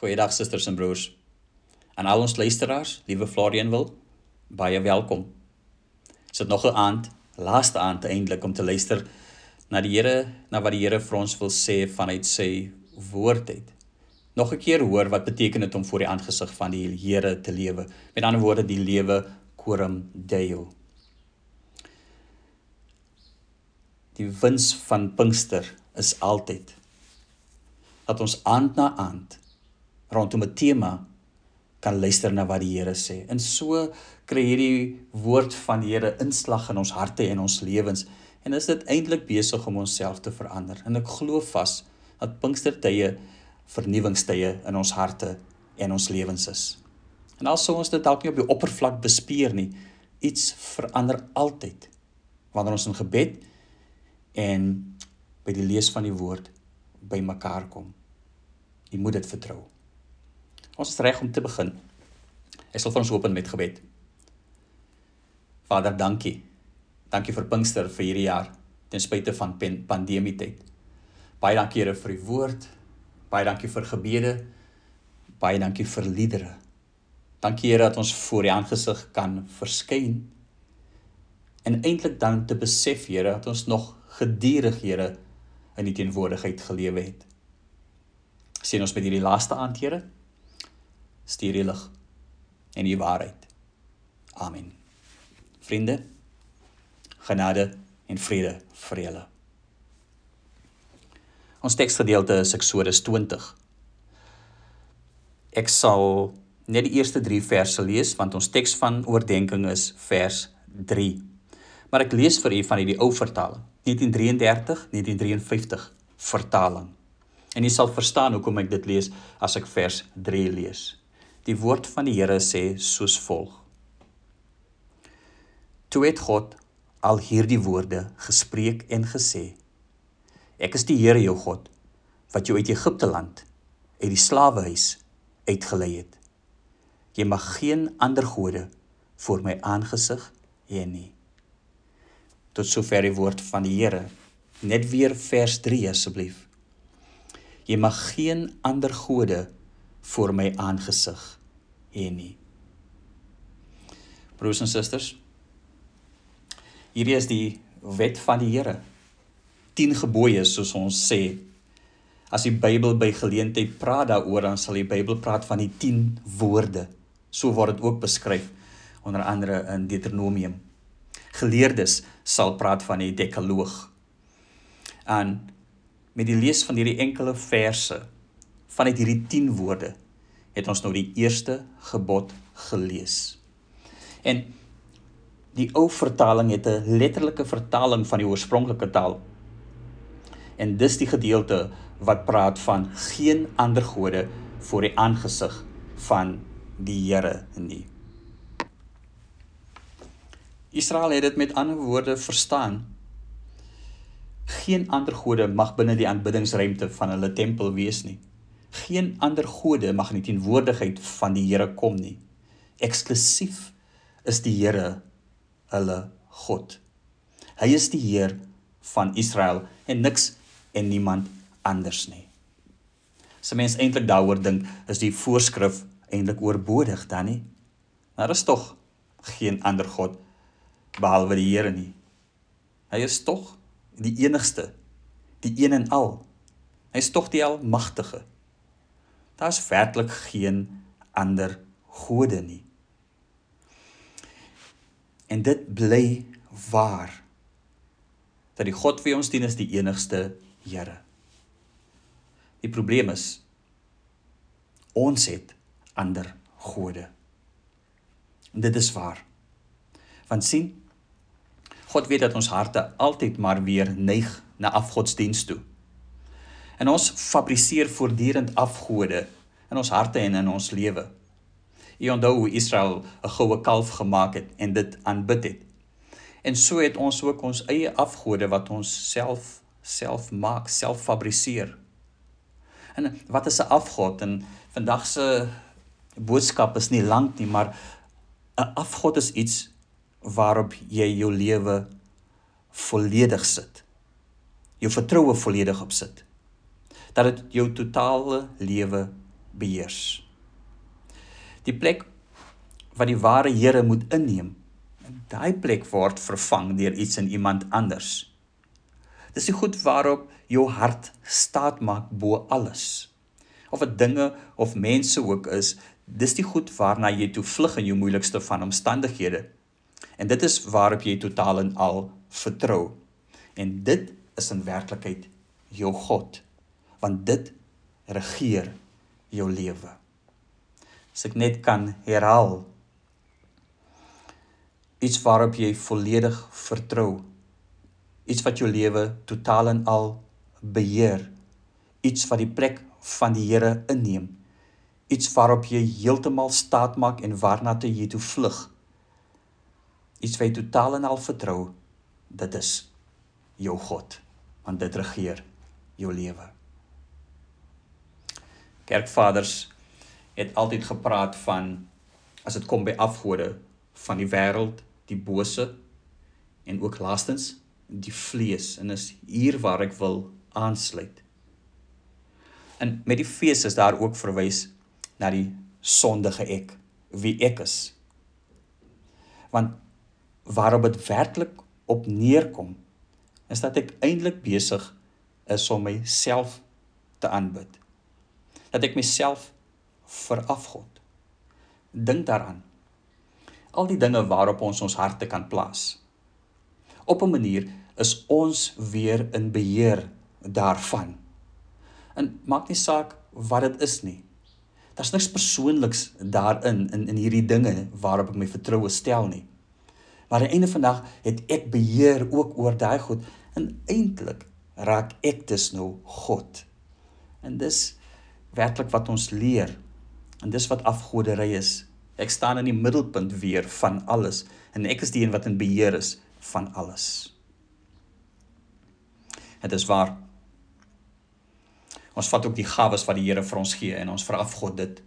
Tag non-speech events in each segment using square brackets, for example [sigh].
Goeiedag susters en broers. Aan al ons luisteraars, liewe Florian wil, baie welkom. Dit is nog 'n aand, laaste aand eintlik om te luister na die Here, na wat die Here vir ons wil sê vanuit sy woord uit. Nog 'n keer hoor wat beteken dit om voor die aangesig van die Here te lewe. Met ander woorde, die lewe coram deo. Die wins van Pinkster is altyd dat ons aand na aand rondom 'n tema kan luister na wat die Here sê. En so kry hierdie woord van die Here inslag in ons harte en ons lewens en is dit eintlik besig om onsself te verander. En ek glo vas dat Pinkstertye vernuwingstye in ons harte en ons lewens is. En al sou ons dit dalk nie op die oppervlak bespeer nie, iets verander altyd wanneer ons in gebed en by die lees van die woord by mekaar kom. Jy moet dit vertrou. Ons is reg om te begin. Ek sal vir ons open met gebed. Vader, dankie. Dankie vir Pinkster vir hierdie jaar ten spyte van pandemie tyd. Baie dankie Here vir u woord. Baie dankie vir gebede. Baie dankie vir liedere. Dankie Here dat ons voor U aangesig kan verskyn. En eintlik dan te besef Here dat ons nog gedurig Here in die teenwoordigheid gelewe het. Sien ons met hierdie laaste aand Here stuur die lig en die waarheid. Amen. Vriende, genade en vrede vir julle. Ons teksgedeelte is Eksodus 20. Ek sal net die eerste 3 verse lees want ons teks van oordeenking is vers 3. Maar ek lees vir u van hierdie ou vertaling, 1933, 1953 vertaling. En jy sal verstaan hoekom ek dit lees as ek vers 3 lees. Die woord van die Here sê soos volg: Toe het God al hierdie woorde gespreek en gesê: Ek is die Here jou God wat jou uit Egipte land uit die slawehuis uitgelei het. Jy mag geen ander gode voor my aangesig hê nie. Tot sover die woord van die Here. Net weer vers 3 asseblief. Jy mag geen ander gode voor my aangesig hê nie. Broers en susters, hierdie is die wet van die Here. 10 gebooie soos ons sê. As die Bybel by geleentheid praat daaroor, dan sal die Bybel praat van die 10 woorde. So word dit ook beskryf onder andere in Deuteronomium. Geleerdes sal praat van die Dekaloog. En met die lees van hierdie enkele verse vanuit hierdie 10 woorde het ons nou die eerste gebod gelees. En die ou vertaling het 'n letterlike vertaling van die oorspronklike taal. En dis die gedeelte wat praat van geen ander gode voor die aangesig van die Here nie. Israel het dit met ander woorde verstaan. Geen ander gode mag binne die aanbiddingsruimte van hulle tempel wees nie. Geen ander gode mag in die teenwoordigheid van die Here kom nie. Eksklusief is die Here hulle God. Hy is die Heer van Israel en niks en niemand anders nie. As mens eintlik daaroor dink, is die voorskrif eintlik oorbodig dan nie. Daar is tog geen ander God behalwe die Here nie. Hy is tog die enigste, die een en al. Hy is tog die almagtige. Daar's werklik geen ander gode nie. En dit bly waar dat die God wie ons dien is die enigste Here. Die probleem is ons het ander gode. En dit is waar. Want sien, God weet dat ons harte altyd maar weer neig na afgodsdienst toe. En ons fabriseer voortdurend afgode in ons harte en in ons lewe. U onthou hoe Israel 'n goue kalf gemaak het en dit aanbid het. En so het ons ook ons eie afgode wat ons self self maak, self fabriseer. En wat is 'n afgod? En vandag se boodskap is nie lank nie, maar 'n afgod is iets waarop jy jou lewe volledig sit. Jou vertroue volledig op sit dat dit jou totale lewe beheers. Die plek wat die ware Here moet inneem, daai plek word vervang deur iets in iemand anders. Dis die goed waarop jou hart staat maak bo alles. Of dit dinge of mense ook is, dis die goed waarna jy toe vlug in jou moeilikste van omstandighede. En dit is waarop jy totaal en al vertrou. En dit is in werklikheid jou God, want dit regeer jou lewe. As ek net kan herhaal iets waarop jy volledig vertrou. Iets wat jou lewe totaal en al beheer. Iets wat die plek van die Here inneem. Iets waarop jy heeltemal staat maak en waarna toe jy toe vlug. Iets wat jy totaal en al vertrou. Dit is jou God, want dit regeer jou lewe. Kerkvaders het altyd gepraat van as dit kom by afgode van die wêreld, die bose en ook laastens die vlees en is hier waar ek wil aansluit. En met die fees is daar ook verwys na die sondige ek, wie ek is. Want waarop dit werklik op neerkom, is dat ek eintlik besig is om myself te aanbid. Dat ek myself verafgod. Dink daaraan. Al die dinge waarop ons ons harte kan plaas. Op 'n manier is ons weer in beheer daarvan. En maak nie saak wat dit is nie. Daar's niks persoonliks daarin in in hierdie dinge waarop ek my vertroue stel nie. Maar aan die einde van dag het ek beheer ook oor daai goed en eintlik raak ek dus nou God. En dis werklik wat ons leer. En dis wat afgodery is. Ek staan in die middelpunt weer van alles en ek is die een wat in beheer is van alles. Dit is waar Ons vat ook die gawes wat die Here vir ons gee en ons veraf God dit.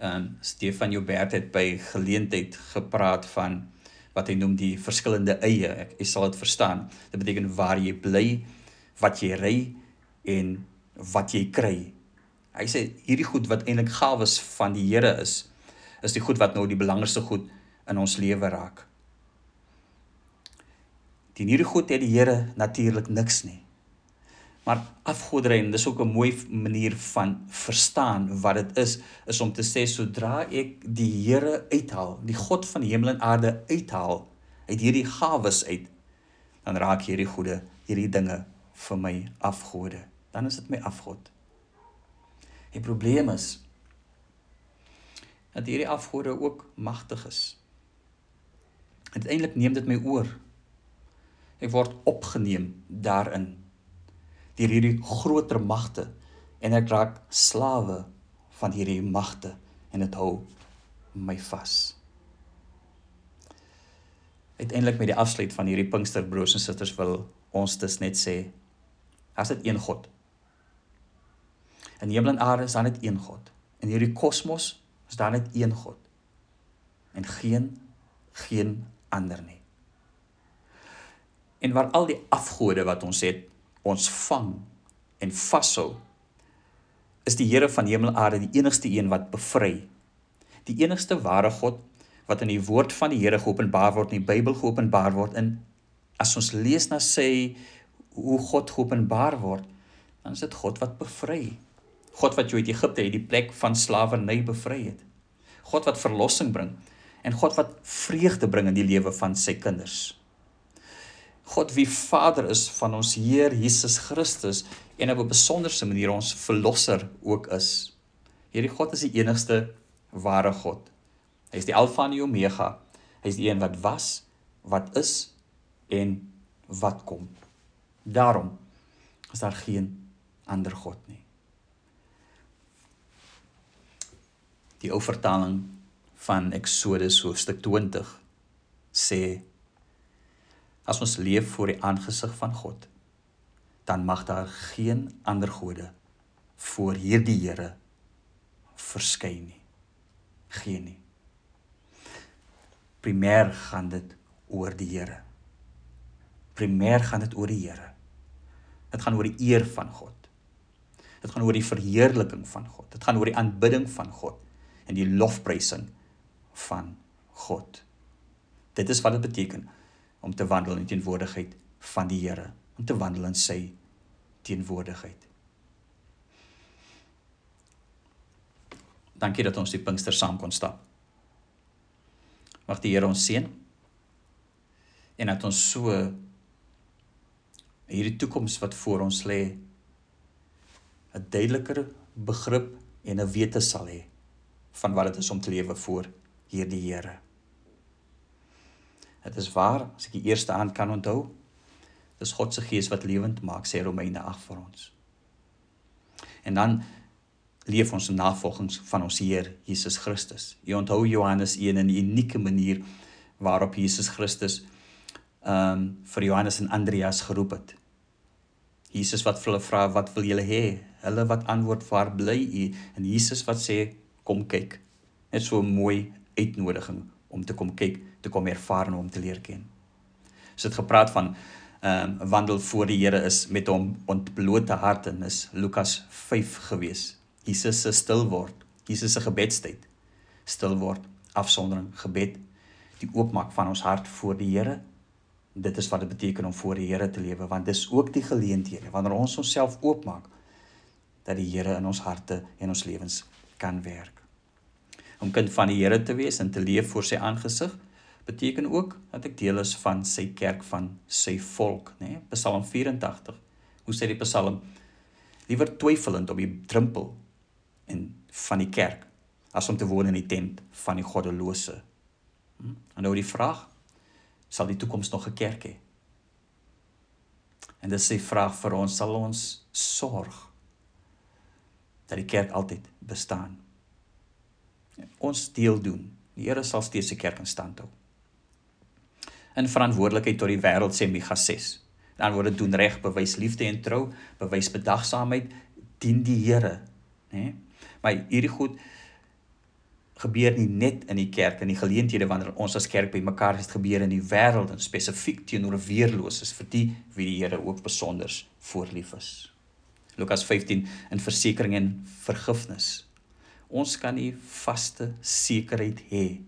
En Stefan Joubert het by geleentheid gepraat van wat hy noem die verskillende eie. Ek jy sal dit verstaan. Dit beteken waar jy bly, wat jy ry en wat jy kry. Hy sê hierdie goed wat eintlik gawes van die Here is, is die goed wat nou die belangrikste goed in ons lewe raak. Die hierdie goed het die Here natuurlik niks nie. Maar afgoderry en dis ook 'n mooi manier van verstaan wat dit is, is om te sê sodra ek die Here uithaal, die God van die hemel en aarde uithaal uit hierdie gawes uit, dan raak hierdie goede, hierdie dinge vir my afgode. Dan is dit my afgod. Die probleem is dat hierdie afgode ook magtig is. Uiteindelik neem dit my oor. Ek word opgeneem daarin deur hierdie groter magte en ek raak slawe van hierdie magte en dit hou my vas. Uiteindelik met die afsluit van hierdie Pinkster broers en susters wil ons dus net sê as dit een God. In hemel en aarde is daar net een God. In hierdie kosmos is daar net een God. En geen geen ander nie. En waar al die afgode wat ons het ons vang en vashou is die Here van hemel en aarde die enigste een wat bevry. Die enigste ware God wat in die woord van die Here geopenbaar word in die Bybel geopenbaar word in as ons lees na sê hoe God geopenbaar word, dan is dit God wat bevry. God wat jou uit Egipte uit die plek van slawerny bevry het. God wat verlossing bring en God wat vreugde bring in die lewe van sy kinders. God wie Vader is van ons Heer Jesus Christus en op 'n besonderse manier ons verlosser ook is. Hierdie God is die enigste ware God. Hy is die Alfa en die Omega. Hy is die een wat was, wat is en wat kom. Daarom is daar geen ander God nie. Die ou vertaling van Eksodus hoofstuk 20 sê as ons leef voor die aangesig van God, dan mag daar geen ander gode voor hierdie Here verskyn nie. Geen nie. Primêr gaan dit oor die Here. Primêr gaan dit oor die Here. Dit gaan oor die eer van God. Dit gaan oor die verheerliking van God. Dit gaan oor die aanbidding van God en die lofprysing van God. Dit is wat dit beteken om te wandel in die teenwoordigheid van die Here, om te wandel in sy teenwoordigheid. Dankie dat ons die Pinkster saam kon stap. Mag die Here ons seën en dat ons so hierdie toekoms wat voor ons lê 'n duideliker begrip en 'n wete sal hê van wat dit is om te lewe voor hierdie Here. Dit is waar, as ek die eerste aan kan onthou, dis God se gees wat lewend maak, sê Romeine 8 vir ons. En dan leef ons in navolging van ons Heer Jesus Christus. Jy onthou Johannes 1 in 'n unieke manier waarop Jesus Christus ehm um, vir Johannes en Andreas geroep het. Jesus wat hulle vra wat wil julle hê? Hulle wat antwoord waar bly u? En Jesus wat sê kom kyk. Net so 'n mooi uitnodiging om te kom kyk, te kom ervaar en om te leer ken. As dit gepraat van ehm um, wandel voor die Here is met hom ontblote hart en is Lukas 5 gewees. Jesus se stil word, Jesus se gebedstyd. Stil word, afsondering, gebed, die oopmaak van ons hart voor die Here. Dit is wat dit beteken om voor die Here te lewe, want dis ook die geleenthede wanneer ons onsself oopmaak dat die Here in ons harte en ons lewens kan werk. Om kind van die Here te wees en te leef voor sy aangesig beteken ook dat ek deel is van sy kerk van sy volk, nê? Nee? Psalm 84. Hoe sê die Psalm? Liewer twyfelend op die drempel en van die kerk as om te woon in die tent van die goddelose. Hm? En nou die vraag, sal die toekoms nog 'n kerk hê? En dis die vraag vir ons, sal ons sorg dat die kerk altyd bestaan? Ons deel doen. Die Here sal steeds sy kerk in stand hou. In verantwoordelikheid tot die wêreld sê Micha 6. Dan word dit doen reg, bewys liefde en trou, bewys bedagsaamheid, dien die Here, né? Maar hierdie goed gebeur nie net in die kerk en die geleenthede wanneer ons as kerk bymekaar is, dit gebeur in die wêreld en spesifiek teenoor weerloses vir die wie die Here ook besonder voorlief is. Lukas 15 in versekering en vergifnis. Ons kan nie vaste sekerheid hê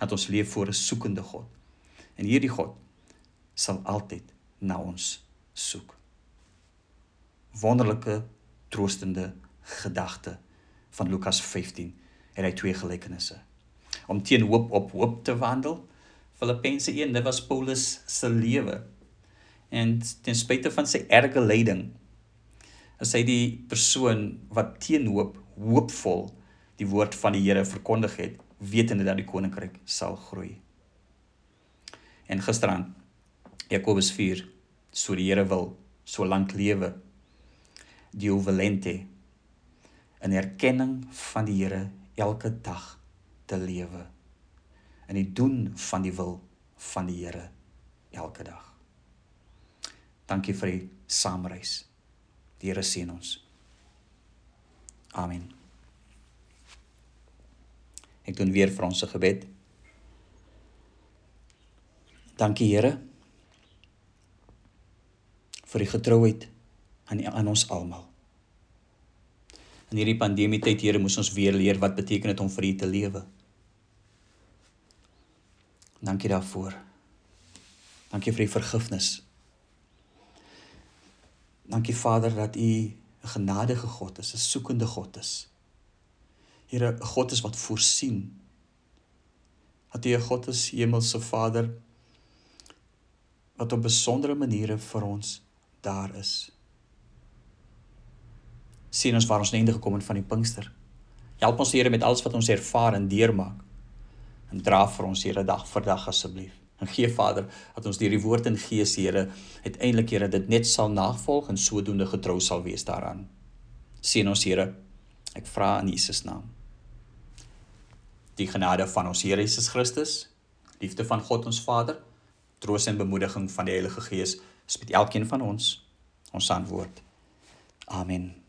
dat ons leef voor 'n soekende God. En hierdie God sal altyd na ons soek. Wonderlike troostende gedagte van Lukas 15 en hy twee gelykenisse. Om teen hoop op hoop te wandel. Filippense 1, dit was Paulus se lewe. En ten spyte van sy erge lyding is hy die persoon wat teen hoop hoopvol die woord van die Here verkondig het, wetende dat die koninkryk sal groei. En gisteraan Jakobus 4, so die Here wil, so lank lewe. Die ovalente in erkenning van die Here elke dag te lewe in die doen van die wil van die Here elke dag. Dankie vir die saamreis. Die Here seën ons. Amen. Ek doen weer vir ons se gebed. Dankie Here vir die getrouheid aan aan ons almal in hierdie pandemie tyd Here moes ons weer leer wat beteken dit om vir U te lewe. Dankie daarvoor. Dankie vir die vergifnis. Dankie Vader dat U 'n genadige God is, 'n soekende God is. Here, 'n God is wat voorsien. Dat U 'n God is, Hemelse Vader, wat op besondere maniere vir ons daar is sien ons waar ons einde gekom het van die Pinkster. Help ons Here met alles wat ons ervaar en deurmaak. En dra vir ons Here dag vir dag asseblief. En [laughs] gee Vader dat ons deur die woord en gees Here uiteindelik Here dit net sal navolg en sodoende getrou sal wees daaraan. Sien ons Here. Ek vra in Jesus naam. Die genade van ons Here Jesus Christus, liefde van God ons Vader, troos en bemoediging van die Heilige Gees is met elkeen van ons. Ons antwoord. Amen.